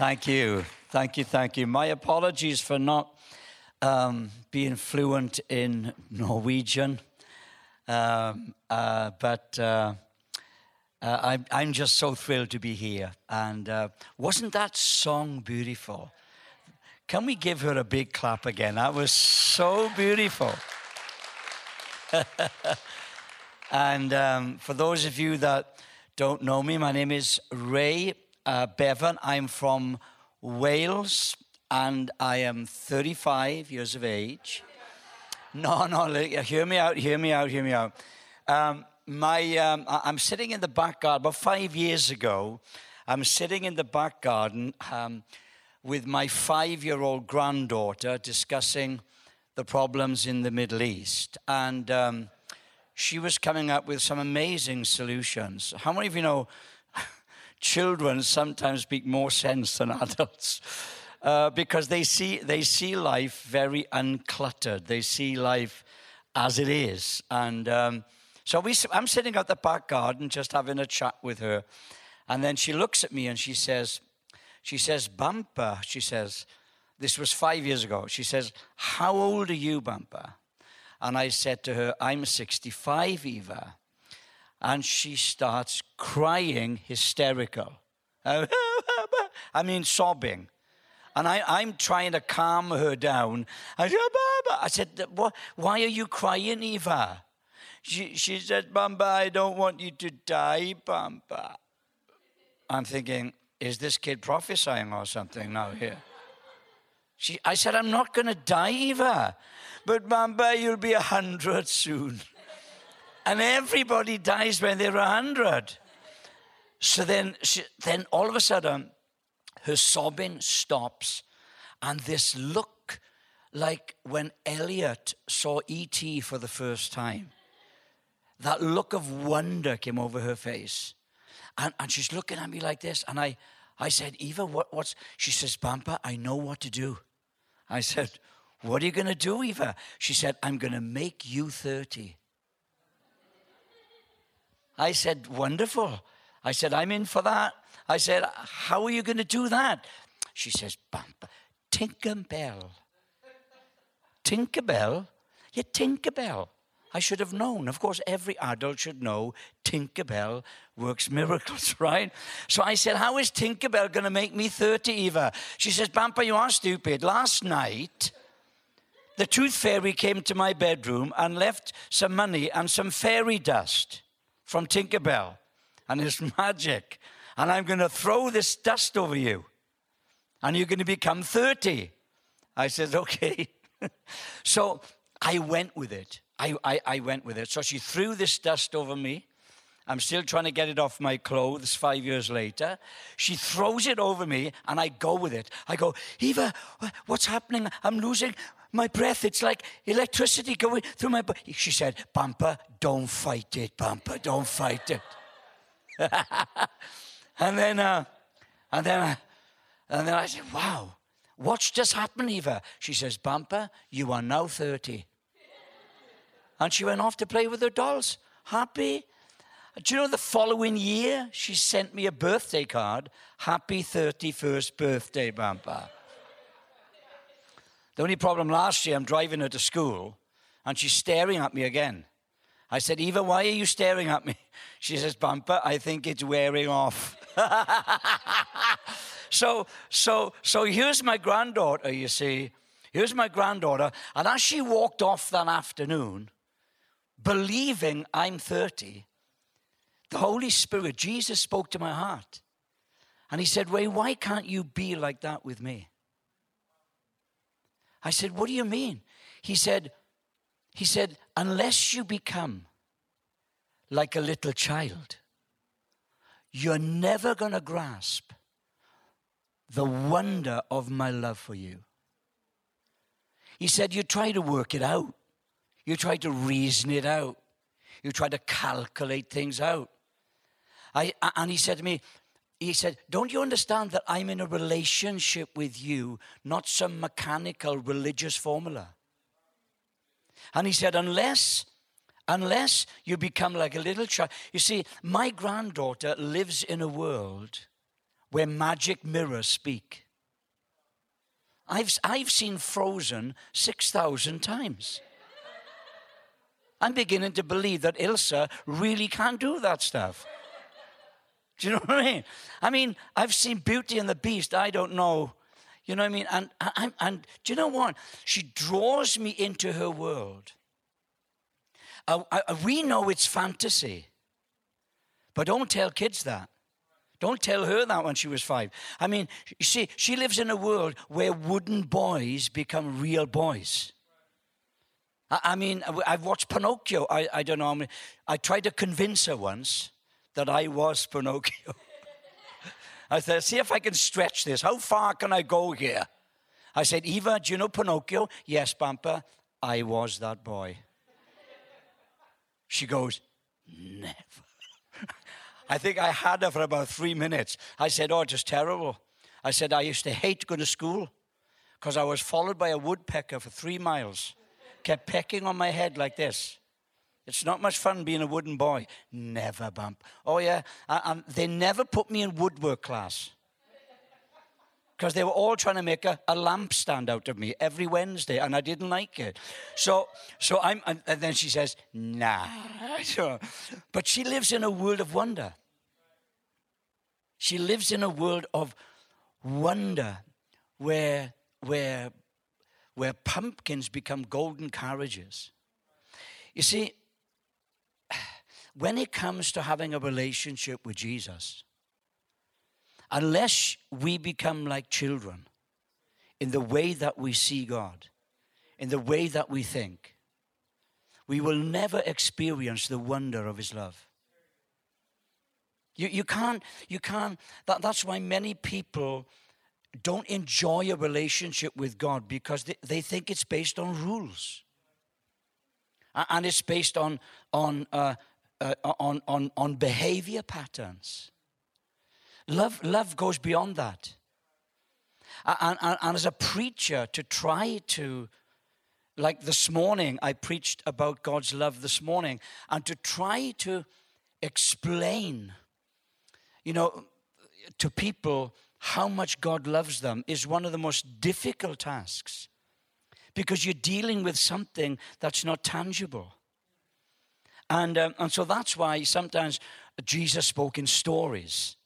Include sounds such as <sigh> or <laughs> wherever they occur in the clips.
Thank you. Thank you. Thank you. My apologies for not um, being fluent in Norwegian. Um, uh, but uh, uh, I'm, I'm, just so thrilled to be here. And uh, wasn't that song beautiful? Can we give her a big clap again? That was so beautiful. <laughs> and um, for those of you that don't know me, my name is Ray uh, Bevan. I'm from Wales and I am 35 years of age. No, no, hear me out, hear me out, hear me out. Um, my, um, I'm sitting in the back garden, about five years ago, I'm sitting in the back garden um, with my five year old granddaughter discussing the problems in the Middle East. And um, she was coming up with some amazing solutions. How many of you know children sometimes speak more sense than <laughs> adults? Uh, because they see, they see life very uncluttered. They see life as it is. And um, so we, I'm sitting at the back garden just having a chat with her. And then she looks at me and she says, she says, Bumper, she says, this was five years ago. She says, How old are you, Bumper? And I said to her, I'm 65, Eva. And she starts crying hysterical. <laughs> I mean, sobbing. And I, am trying to calm her down. I said, why are you crying, Eva? She, she said, Bamba, I don't want you to die, Bamba. I'm thinking, is this kid prophesying or something now here? She, I said, I'm not going to die, Eva. But Bamba, you'll be a hundred soon. And everybody dies when they're a hundred. So then, she, then all of a sudden, her sobbing stops, and this look like when Elliot saw E.T. for the first time. That look of wonder came over her face. And, and she's looking at me like this. And I, I said, Eva, what, what's. She says, Bampa, I know what to do. I said, What are you going to do, Eva? She said, I'm going to make you 30. I said, Wonderful. I said, I'm in for that. I said, How are you going to do that? She says, Bump, Tinkerbell. Tinkerbell? Yeah, Tinkerbell. I should have known. Of course, every adult should know Tinkerbell works miracles, <laughs> right? So I said, How is Tinkerbell going to make me 30, Eva? She says, Bampa, you are stupid. Last night, the tooth fairy came to my bedroom and left some money and some fairy dust from Tinkerbell and it's <laughs> magic. And I'm going to throw this dust over you. And you're going to become 30. I said, okay. <laughs> so I went with it. I, I, I went with it. So she threw this dust over me. I'm still trying to get it off my clothes five years later. She throws it over me and I go with it. I go, Eva, what's happening? I'm losing my breath. It's like electricity going through my body. She said, Bumper, don't fight it, Bumper, don't fight it. <laughs> and then, uh, and then, uh, and then I said, "Wow, what's just happened, Eva?" She says, "Bumper, you are now 30." And she went off to play with her dolls, happy. Do you know the following year she sent me a birthday card? Happy 31st birthday, Bumper. The only problem last year, I'm driving her to school and she's staring at me again. I said, Eva, why are you staring at me? <laughs> She says, Bumper, I think it's wearing off. <laughs> so, so, so here's my granddaughter, you see. Here's my granddaughter. And as she walked off that afternoon, believing I'm 30, the Holy Spirit, Jesus spoke to my heart. And he said, Ray, why can't you be like that with me? I said, What do you mean? He said, he said, unless you become like a little child, you're never going to grasp the wonder of my love for you. He said, You try to work it out, you try to reason it out, you try to calculate things out. I, and he said to me, he said, Don't you understand that I'm in a relationship with you, not some mechanical religious formula? And he said, unless unless you become like a little child. You see, my granddaughter lives in a world where magic mirrors speak. I've, I've seen Frozen 6,000 times. I'm beginning to believe that Elsa really can do that stuff. Do you know what I mean? I mean, I've seen Beauty and the Beast. I don't know. You know what I mean? And, and, and do you know what? She draws me into her world. Uh, uh, we know it's fantasy, but don't tell kids that. Don't tell her that when she was five. I mean, you see, she lives in a world where wooden boys become real boys. I, I mean, I've watched Pinocchio. I, I don't know. I, mean, I tried to convince her once that I was Pinocchio. <laughs> I said, see if I can stretch this. How far can I go here? I said, Eva, do you know Pinocchio? Yes, Bumper. I was that boy. She goes, never. <laughs> I think I had her for about three minutes. I said, Oh, just terrible. I said, I used to hate going to school because I was followed by a woodpecker for three miles, kept pecking on my head like this. It's not much fun being a wooden boy. Never bump. Oh, yeah. And they never put me in woodwork class because they were all trying to make a, a lamp stand out of me every Wednesday, and I didn't like it. So, so I'm, and then she says, nah. <laughs> But she lives in a world of wonder. She lives in a world of wonder where, where, where pumpkins become golden carriages. You see, when it comes to having a relationship with Jesus, unless we become like children in the way that we see God, in the way that we think, we will never experience the wonder of His love. You, you can't, you can't, that, that's why many people don't enjoy a relationship with God because they, they think it's based on rules. And it's based on, on, uh, uh, on, on, on behavior patterns. Love, love goes beyond that. And, and, and as a preacher, to try to, like this morning, I preached about God's love this morning, and to try to explain you know, to people how much God loves them is one of the most difficult tasks because you're dealing with something that's not tangible. And, um, and so that's why sometimes Jesus spoke in stories.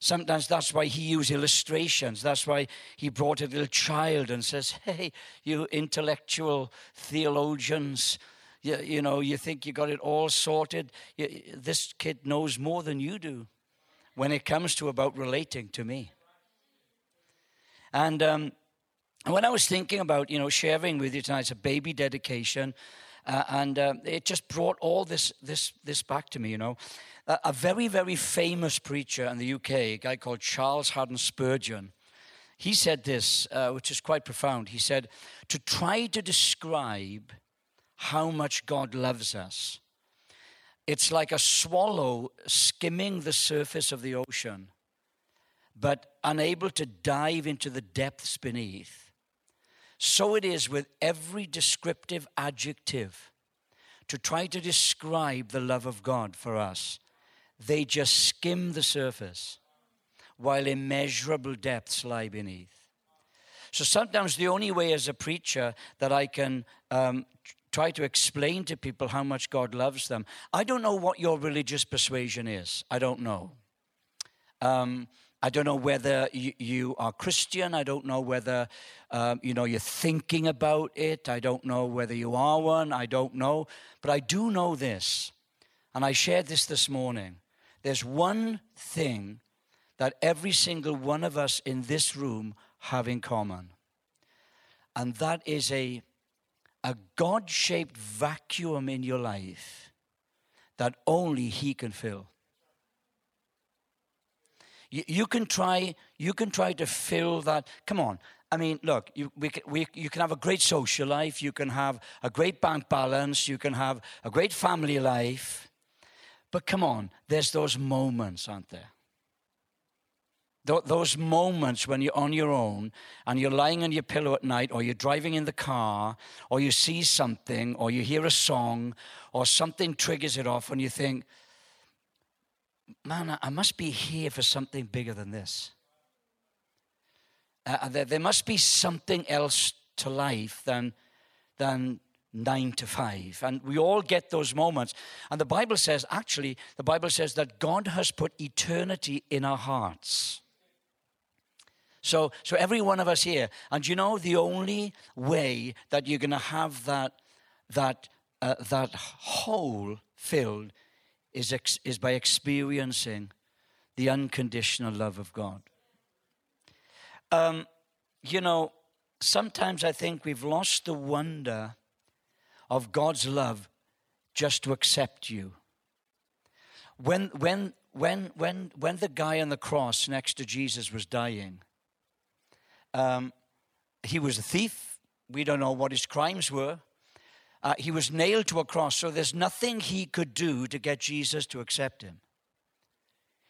Sometimes that's why he used illustrations. That's why he brought a little child and says, <laughs> Hey, you intellectual theologians, you, you know, you think you got it all sorted. You, this kid knows more than you do when it comes to about relating to me. And um, when I was thinking about, you know, sharing with you tonight, it's a baby dedication, uh, and uh, it just brought all this, this, this back to me, you know. A very, very famous preacher in the UK, a guy called Charles Haddon Spurgeon, he said this, uh, which is quite profound. He said, To try to describe how much God loves us it's like a swallow skimming the surface of the ocean, but unable to dive into the depths beneath. So it is with every descriptive adjective to try to describe the love of God for us. They just skim the surface while immeasurable depths lie beneath. So sometimes the only way as a preacher that I can um, try to explain to people how much God loves them. I don't know what your religious persuasion is. I don't know. Um, I don't know whether you, you, are Christian. I don't know whether um, you know you're thinking about it. I don't know whether you are one. I don't know, but I do know this, and I shared this this morning. There's one thing that every single one of us in this room have in common, and that is a a God shaped vacuum in your life that only He can fill. You, you, can try, you can try to fill that. Come on. I mean, look, you, we, we, you can have a great social life, you can have a great bank balance, you can have a great family life. But come on, there's those moments, aren't there? those moments when you're on your own and you're lying on your pillow at night or you're driving in the car or you see something or you hear a song or something triggers it off and you think, man, I must be here for something bigger than this. Uh, there, there must be something else to life than, than nine to five. And we all get those moments. And the Bible says, actually, the Bible says that God has put eternity in our hearts. So, so every one of us here, and you know, the only way that you're going to have that, that, uh, that hole filled is, ex- is by experiencing the unconditional love of God. Um, you know, sometimes I think we've lost the wonder of God's love just to accept you. When, when, when, when, when the guy on the cross next to Jesus was dying, um, he was a thief. We don't know what his crimes were. Uh, he was nailed to a cross, so there's nothing he could do to get Jesus to accept him.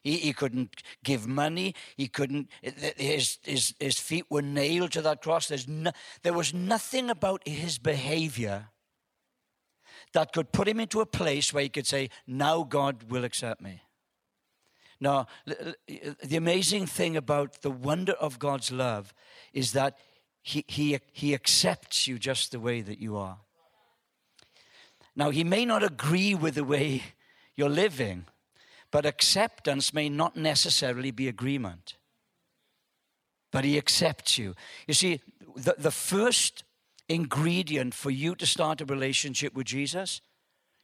He, he couldn't give money. He couldn't, his, his, his feet were nailed to that cross. There's no, there was nothing about his behavior that could put him into a place where he could say, Now God will accept me. Now, the amazing thing about the wonder of God's love is that he, he, he accepts you just the way that you are. Now, He may not agree with the way you're living, but acceptance may not necessarily be agreement. But He accepts you. You see, the, the first ingredient for you to start a relationship with Jesus,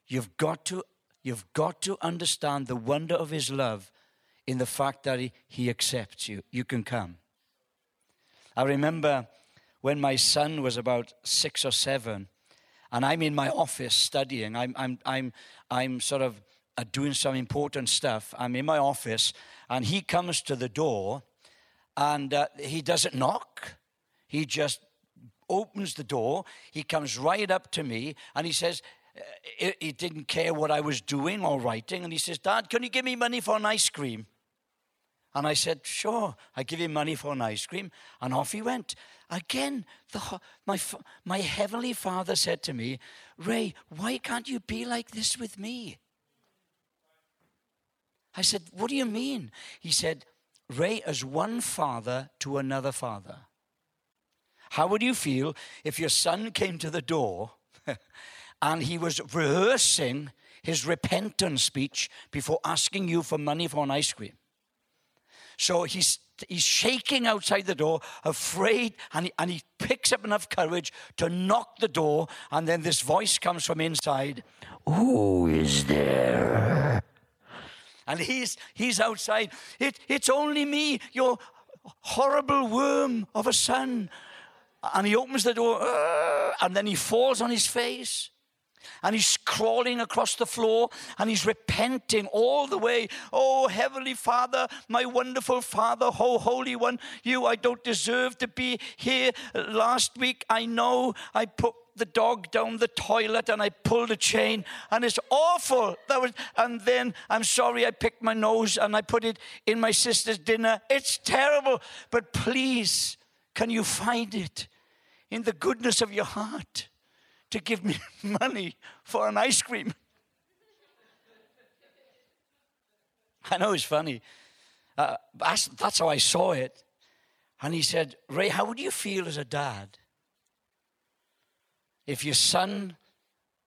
you've got to, you've got to understand the wonder of his love in the fact that he, he accepts you. You can come. I remember when my son was about six or seven, and I'm in my office studying. I'm, I'm, I'm, I'm sort of uh, doing some important stuff. I'm in my office, and he comes to the door, and uh, he doesn't knock. He just opens the door. He comes right up to me and he says, uh, he didn't care what I was doing or writing. And he says, Dad, can you give me money for an ice cream? And I said, Sure, I give him money for an ice cream. And off he went. Again, the, my, my heavenly father said to me, Ray, why can't you be like this with me? I said, What do you mean? He said, Ray, as one father to another father. How would you feel if your son came to the door <laughs> and he was rehearsing his repentance speech before asking you for money for an ice cream? So he's, he's shaking outside the door, afraid, and he, and he picks up enough courage to knock the door, and then this voice comes from inside Who is there? And he's, he's outside. It, it's only me, your horrible worm of a son and he opens the door, and then he falls on his face. And he's crawling across the floor and he's repenting all the way. Oh, Heavenly Father, my wonderful Father, oh, Holy One, you, I don't deserve to be here. Last week, I know I put the dog down the toilet and I pulled a chain and it's awful. That was, and then I'm sorry I picked my nose and I put it in my sister's dinner. It's terrible, but please can you find it in the goodness of your heart to give me <laughs> money for an ice cream? <laughs> I know it's funny. Uh, that's, that's how I saw it. And he said, Ray, how would you feel as a dad if your son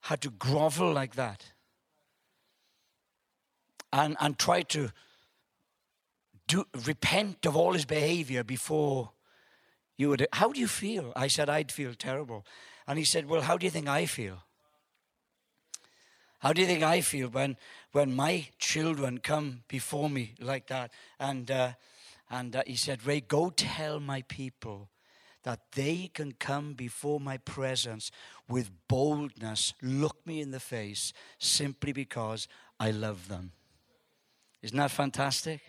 had to grovel like that and, and try to do, repent of all his behavior before you would, how do you feel? I said, I'd feel terrible. And he said, Well, how do you think I feel? How do you think I feel when, when my children come before me like that? And, uh, and uh, he said, Ray, go tell my people that they can come before my presence with boldness, look me in the face, simply because I love them. Isn't that fantastic?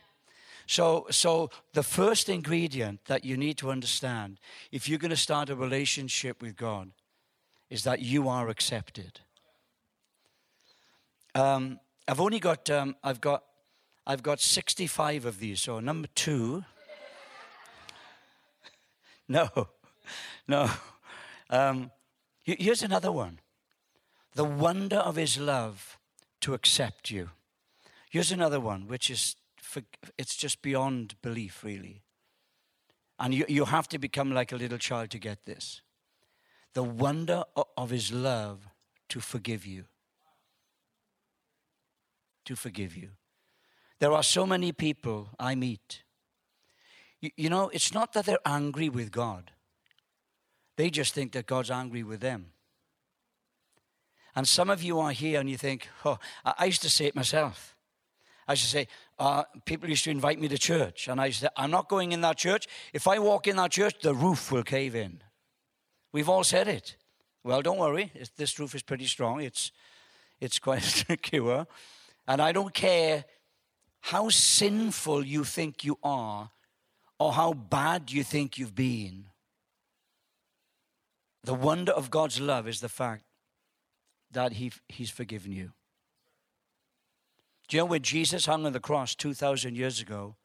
So, so the first ingredient that you need to understand if you're going to start a relationship with God is that you are accepted. Um, I've only got, um, I've got, I've got 65 of these. So number two. <laughs> no, <laughs> no. Um, here's another one. The wonder of his love to accept you. Here's another one, which is, for, it's just beyond belief, really. And you, you have to become like a little child to get this. The wonder of his love to forgive you. To forgive you. There are so many people I meet. You, you know, it's not that they're angry with God, they just think that God's angry with them. And some of you are here and you think, oh, I used to say it myself. I used to say, uh, people used to invite me to church. And I used to I'm not going in that church. If I walk in that church, the roof will cave in. We've all said it. Well, don't worry. This roof is pretty strong. It's, it's quite <laughs> secure. And I don't care how sinful you think you are or how bad you think you've been. The wonder of God's love is the fact that he, He's forgiven you. Do you know when Jesus hung on the cross 2,000 years ago?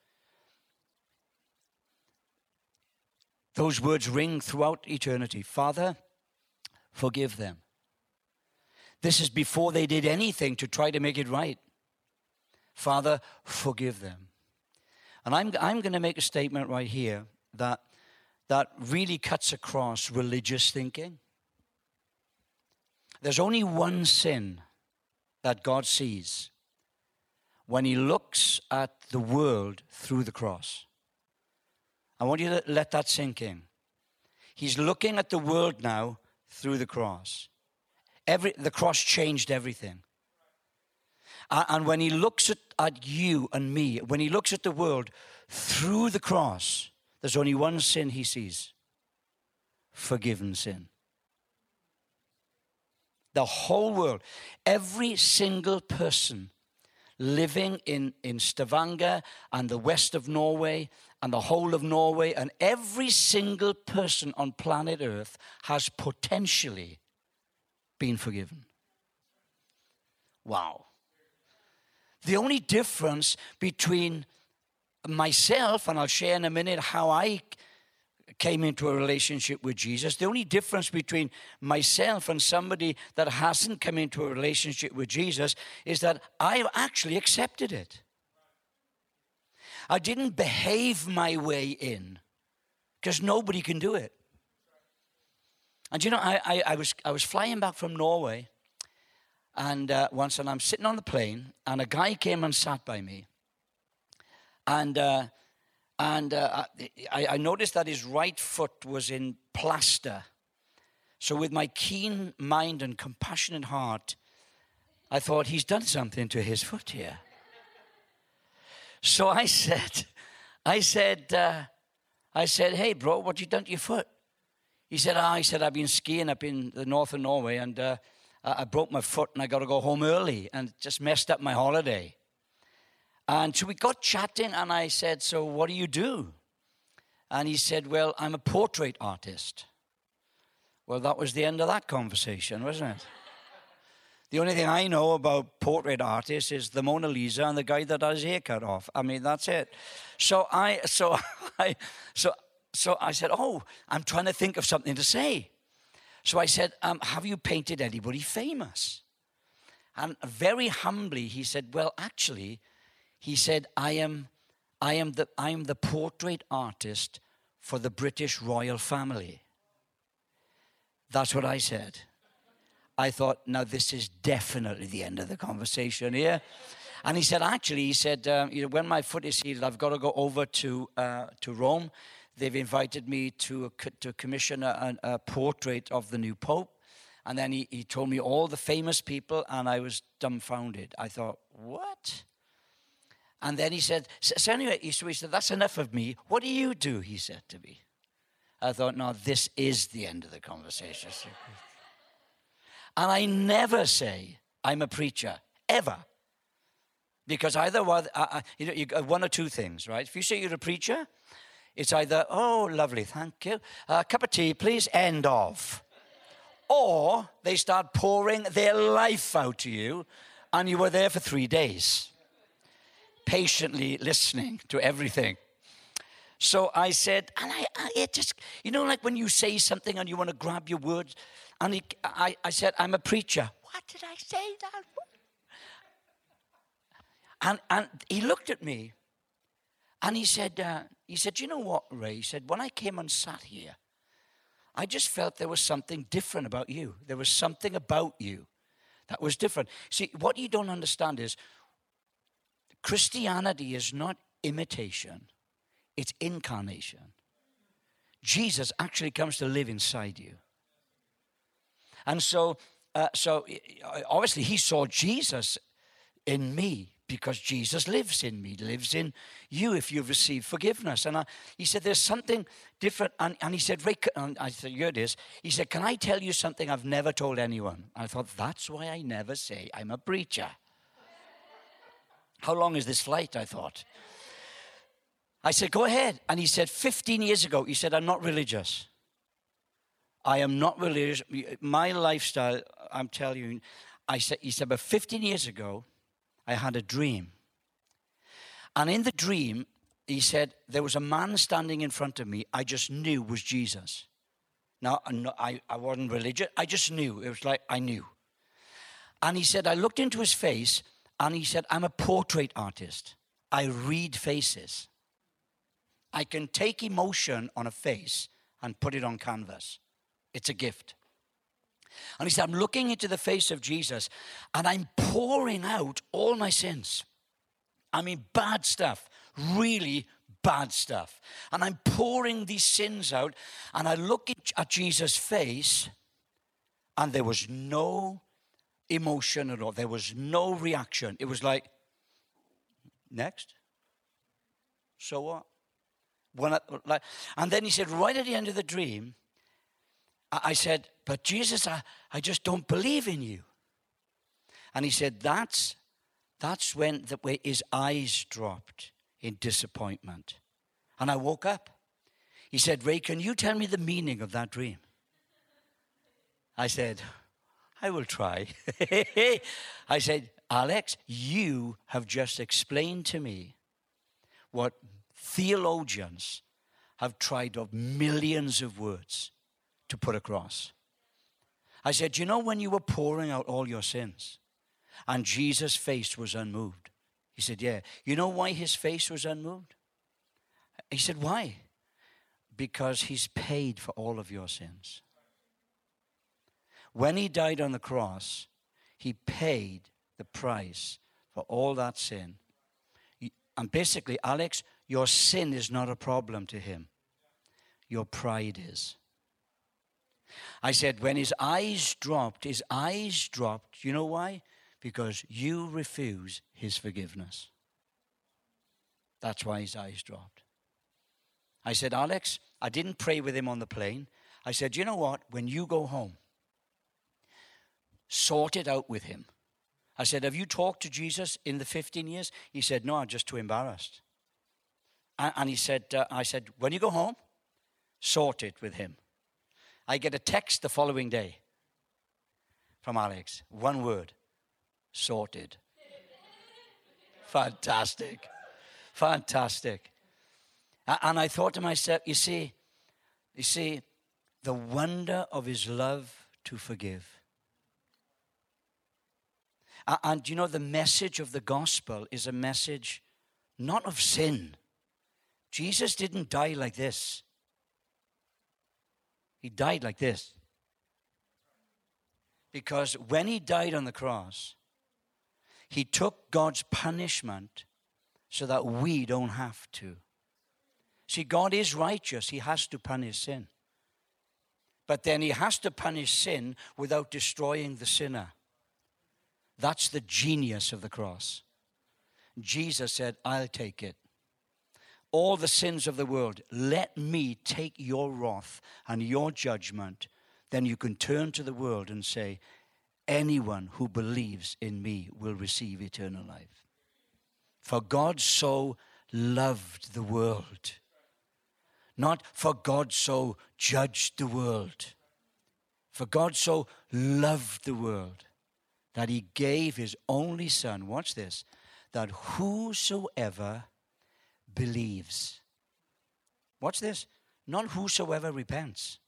Those words ring throughout eternity Father, forgive them. This is before they did anything to try to make it right. Father, forgive them. And I'm, I'm going to make a statement right here that, that really cuts across religious thinking. There's only one sin that God sees when He looks at the world through the cross. I want you to let that sink in. He's looking at the world now through the cross. Every, the cross changed everything. And when he looks at, at you and me, when he looks at the world through the cross, there's only one sin he sees forgiven sin. The whole world, every single person living in, in Stavanger and the west of Norway and the whole of Norway, and every single person on planet Earth has potentially been forgiven. Wow. The only difference between myself, and I'll share in a minute how I came into a relationship with Jesus. The only difference between myself and somebody that hasn't come into a relationship with Jesus is that I actually accepted it. I didn't behave my way in because nobody can do it. And you know, I, I, I, was, I was flying back from Norway and uh, once, and I'm sitting on the plane, and a guy came and sat by me. And uh, and uh, I, I, noticed that his right foot was in plaster. So, with my keen mind and compassionate heart, I thought he's done something to his foot here. So I said, I said, uh, I said, hey, bro, what you done to your foot? He said, ah, he said, I've been skiing up in the north of Norway and uh, I broke my foot and I got to go home early and just messed up my holiday. And so we got chatting, and I said, So what do you do? And he said, Well, I'm a portrait artist. Well, that was the end of that conversation, wasn't it? The only thing I know about portrait artists is the Mona Lisa and the guy that has his hair cut off. I mean, that's it. So I, so <laughs> I, so, so I said, "Oh, I'm trying to think of something to say." So I said, um, "Have you painted anybody famous?" And very humbly, he said, "Well, actually, he said, I am, I am, the, I am the portrait artist for the British royal family. That's what I said. I thought, now this is definitely the end of the conversation here. And he said, actually, he said, um, you know, when my foot is healed, I've got to go over to, uh, to Rome. They've invited me to, to commission a, a, portrait of the new Pope. And then he, he told me all the famous people, and I was dumbfounded. I thought, what? And then he said, so anyway, he said, that's enough of me. What do you do? He said to me. I thought, no, this is the end of the conversation. <laughs> and I never say I'm a preacher, ever. Because either one, uh, you know, you got one or two things, right? If you say you're a preacher, it's either, oh, lovely, thank you. A cup of tea, please, end of. Or they start pouring their life out to you, and you were there for three days patiently listening to everything. So I said, and I, I it just, you know, like when you say something and you want to grab your words, and he, I, I said, I'm a preacher. What did I say that? And, and he looked at me and he said, uh, he said, you know what, Ray? He said, when I came and sat here, I just felt there was something different about you. There was something about you that was different. See, what you don't understand is Christianity is not imitation, it's incarnation. Jesus actually comes to live inside you. And so, uh, so obviously, he saw Jesus in me because Jesus lives in me, lives in you if you've received forgiveness. And I, he said, There's something different. And, and he said, Rick, I said, Here it is. He said, Can I tell you something I've never told anyone? And I thought, That's why I never say I'm a preacher. How long is this flight? I thought. I said, Go ahead. And he said, 15 years ago, he said, I'm not religious. I am not religious. My lifestyle, I'm telling you, I said, he said, but 15 years ago, I had a dream. And in the dream, he said, there was a man standing in front of me I just knew was Jesus. Now, I, I wasn't religious. I just knew. It was like I knew. And he said, I looked into his face and he said, I'm a portrait artist. I read faces. I can take emotion on a face and put it on canvas. It's a gift. And he said, I'm looking into the face of Jesus and I'm pouring out all my sins. I mean, bad stuff, really bad stuff. And I'm pouring these sins out and I look at Jesus' face and there was no emotion at all. There was no reaction. It was like, next. So what? When I, like, and then he said, right at the end of the dream, I, I said, but Jesus, I, I just don't believe in you. And he said, that's, that's when the, way his eyes dropped in disappointment. And I woke up. He said, Ray, can you tell me the meaning of that dream? I said, I will try. <laughs> I said, Alex, you have just explained to me what theologians have tried of millions of words to put across. I said, You know, when you were pouring out all your sins and Jesus' face was unmoved? He said, Yeah. You know why his face was unmoved? He said, Why? Because he's paid for all of your sins. When he died on the cross, he paid the price for all that sin. And basically, Alex, your sin is not a problem to him, your pride is. I said, when his eyes dropped, his eyes dropped. You know why? Because you refuse his forgiveness. That's why his eyes dropped. I said, Alex, I didn't pray with him on the plane. I said, you know what? When you go home, sort it out with him. I said, Have you talked to Jesus in the 15 years? He said, No, I'm just too embarrassed. And he said, uh, I said, When you go home, sort it with him. I get a text the following day from Alex. One word sorted. Fantastic. Fantastic. And I thought to myself, you see, you see, the wonder of his love to forgive. And you know, the message of the gospel is a message not of sin. Jesus didn't die like this, he died like this. Because when he died on the cross, he took God's punishment so that we don't have to. See, God is righteous, he has to punish sin. But then he has to punish sin without destroying the sinner. That's the genius of the cross. Jesus said, I'll take it. All the sins of the world, let me take your wrath and your judgment. Then you can turn to the world and say, Anyone who believes in me will receive eternal life. For God so loved the world. Not for God so judged the world. For God so loved the world that he gave his only son, watch this, that whosoever believes, watch this, not whosoever repents.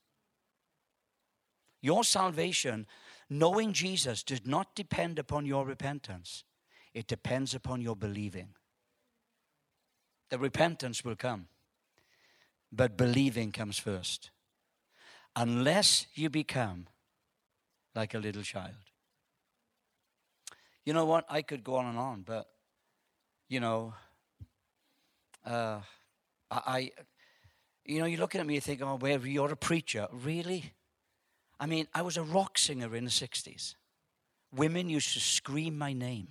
Your salvation, knowing Jesus, does not depend upon your repentance. It depends upon your believing. The repentance will come, but believing comes first. Unless you become like a little child. You know what? I could go on and on, but, you know, uh, I, you know, you're looking at me, you think, oh, well, you're a preacher. Really? I mean, I was a rock singer in the 60s. Women used to scream my name.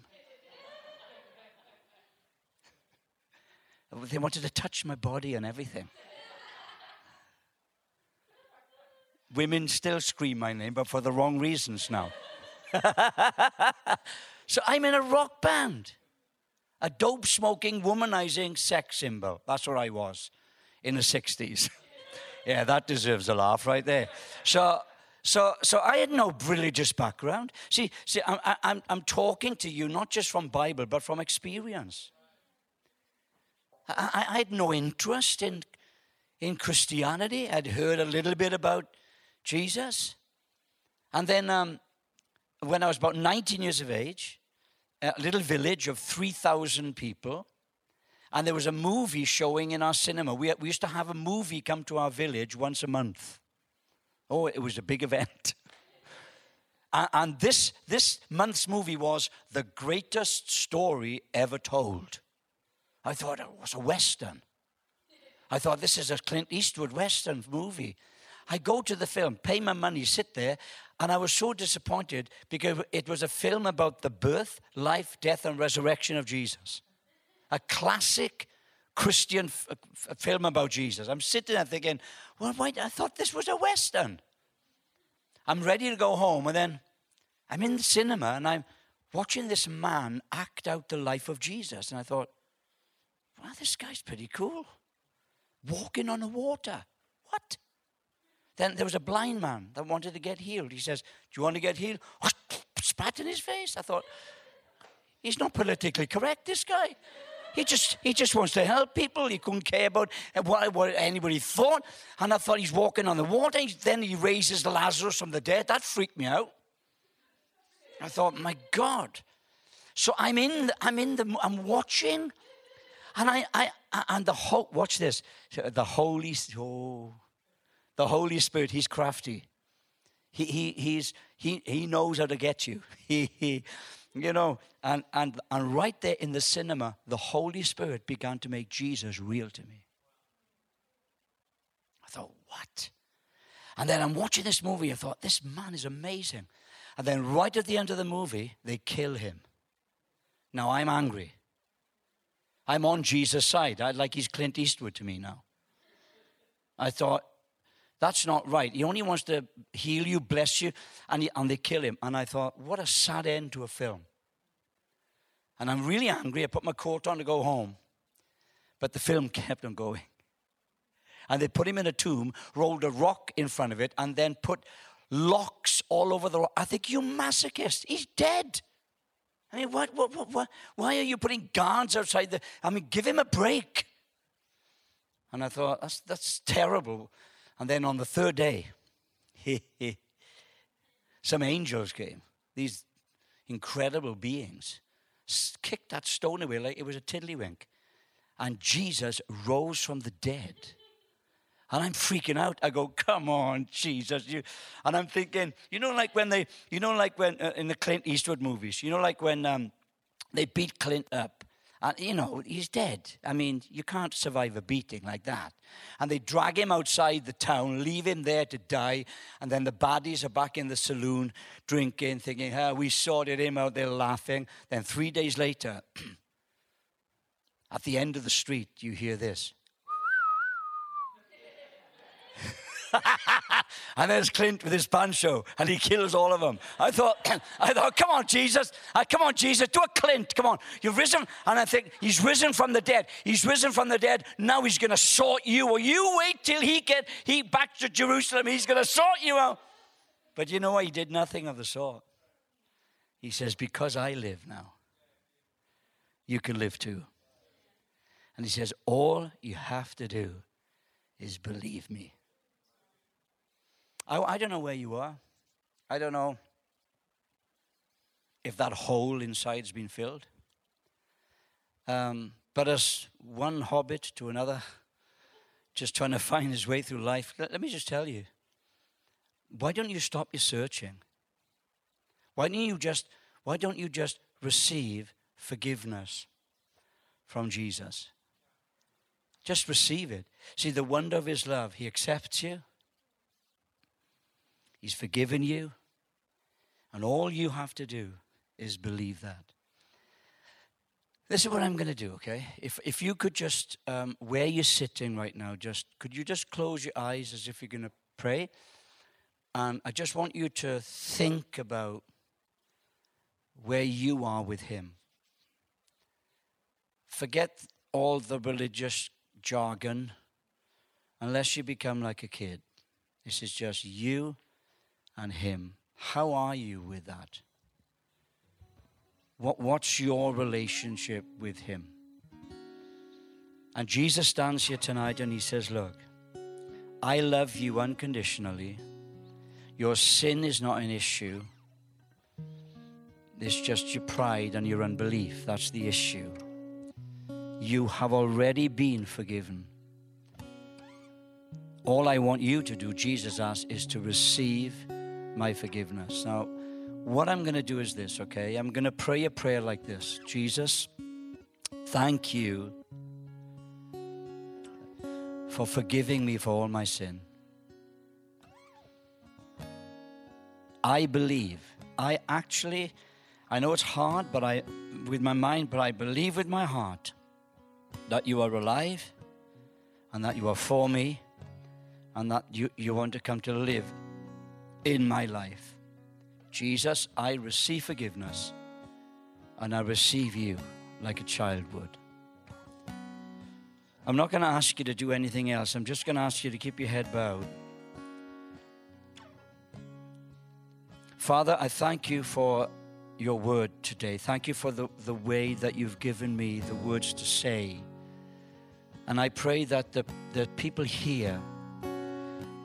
they wanted to touch my body and everything. Women still scream my name, but for the wrong reasons now. <laughs> so I'm in a rock band, a dope smoking, womanizing sex symbol. That's what I was in the 60s. <laughs> yeah, that deserves a laugh right there. So, so, so I had no religious background. See, see I'm, I'm, I'm talking to you not just from Bible, but from experience. I, I had no interest in, in Christianity. I'd heard a little bit about Jesus. And then um, when I was about 19 years of age, a little village of 3,000 people, and there was a movie showing in our cinema. We, we used to have a movie come to our village once a month. Oh, it was a big <laughs> event. and, this, this month's movie was the greatest story ever told. I thought it was a Western. I thought this is a Clint Eastwood Western movie. I go to the film, pay my money, sit there, and I was so disappointed because it was a film about the birth, life, death, and resurrection of Jesus. A classic Christian f- f- film about Jesus. I'm sitting there thinking, well, wait, I thought this was a Western. I'm ready to go home, and then I'm in the cinema and I'm watching this man act out the life of Jesus. And I thought, wow, this guy's pretty cool. Walking on the water. What? Then there was a blind man that wanted to get healed. He says, Do you want to get healed? <sniffs> Spat in his face. I thought, He's not politically correct, this guy. He just, he just wants to help people. He couldn't care about what, what anybody thought. And I thought he's walking on the water. Then he raises the Lazarus from the dead. That freaked me out. I thought, my God. So I'm in, I'm in the, I'm watching, and I, I, and the whole, watch this, the Holy, oh, the Holy Spirit, He's crafty. He, he, he's, he, he knows how to get you. <laughs> He, he, you know, and, and, and right there in the cinema, the Holy Spirit began to make Jesus real to me. I thought, what? And then I'm watching this movie. I thought, this man is amazing. And then right at the end of the movie, they kill him. Now I'm angry. I'm on Jesus' side. I like he's Clint Eastwood to me now. I thought, that's not right. He only wants to heal you, bless you, and, he, and they kill him. And I thought, what a sad end to a film. And I'm really angry. I put my coat on to go home. But the film <laughs> kept on going. And they put him in a tomb, rolled a rock in front of it, and then put locks all over the rock. I think, you masochist. He's dead. I mean, what, what, what, what, why are you putting guards outside the. I mean, give him a break. And I thought, that's, that's terrible. And then on the third day, <laughs> some angels came, these incredible beings, kicked that stone away like it was a tiddlywink. And Jesus rose from the dead. And I'm freaking out. I go, come on, Jesus. You. And I'm thinking, you know, like when they, you know, like when uh, in the Clint Eastwood movies, you know, like when um, they beat Clint up and, you know, he's dead. I mean, you can't survive a beating like that. And they drag him outside the town, leave him there to die. And then the baddies are back in the saloon drinking, thinking, oh, we sorted him out. They're laughing. Then three days later, <clears throat> at the end of the street, you hear this. <laughs> and there's Clint with his pancho, and he kills all of them. I thought, <clears throat> I thought, come on, Jesus, uh, come on, Jesus, do a Clint, come on. You've risen, and I think he's risen from the dead. He's risen from the dead. Now he's going to sort you. Or you wait till he get he back to Jerusalem. He's going to sort you out. But you know what? He did nothing of the sort. He says, because I live now, you can live too. And he says, all you have to do is believe me. I, I don't know where you are. I don't know if that hole inside's been filled. Um, but as one hobbit to another, just trying to <laughs> find his way through life, let, let me just tell you why don't you stop your searching? Why don't you just, why don't you just receive forgiveness from Jesus? Just receive it. See the wonder of his love. He accepts you. He's forgiven you. And all you have to do is believe that. This is what I'm going to do, okay? If, if you could just, um, where you're sitting right now, just could you just close your eyes as if you're going to pray? And I just want you to think about where you are with Him. Forget all the religious jargon unless you become like a kid. This is just you and Him. How are you with that? What, what's your relationship with Him? And Jesus stands here tonight and He says, Look, I love you unconditionally. Your sin is not an issue. It's just your pride and your unbelief. That's the issue. You have already been forgiven. All I want you to do, Jesus asks, is to receive my forgiveness. Now, what I'm going to do is this, okay? I'm going to pray a prayer like this Jesus, thank you for forgiving me for all my sin. I believe. I actually, I know it's hard, but I, with my mind, but I believe with my heart that you are alive and that you are for me and that you, you want to come to live in my life. Jesus, I receive forgiveness and I receive you like a child would. I'm not going to ask you to do anything else. I'm just going to ask you to keep your head bowed. Father, I thank you for your word today. Thank you for the, the way that you've given me the words to say. And I pray that the, the people here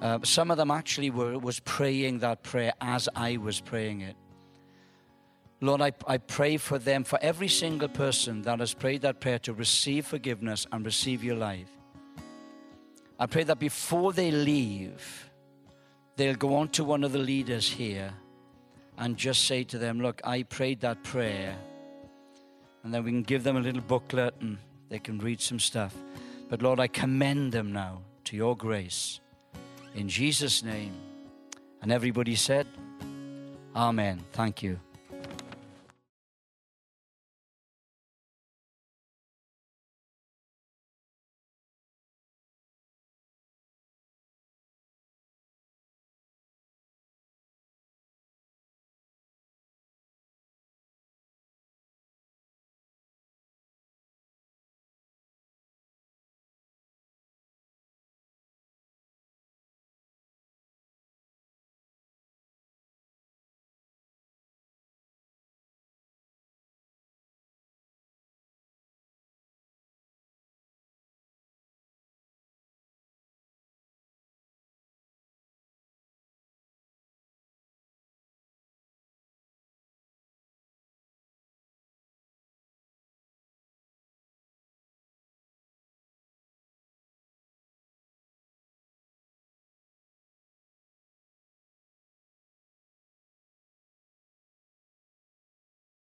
uh, some of them actually were was praying that prayer as I was praying it. Lord, I, I pray for them, for every single person that has prayed that prayer to receive forgiveness and receive your life. I pray that before they leave, they'll go on to one of the leaders here and just say to them, Look, I prayed that prayer. And then we can give them a little booklet and they can read some stuff. But Lord, I commend them now to your grace in Jesus' name. And everybody said, Amen. Thank you.